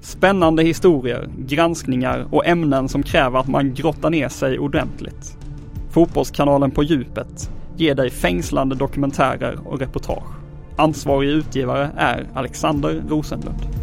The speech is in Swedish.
Spännande historier, granskningar och ämnen som kräver att man grottar ner sig ordentligt. Fotbollskanalen på djupet ger dig fängslande dokumentärer och reportage. Ansvarig utgivare är Alexander Rosenlund.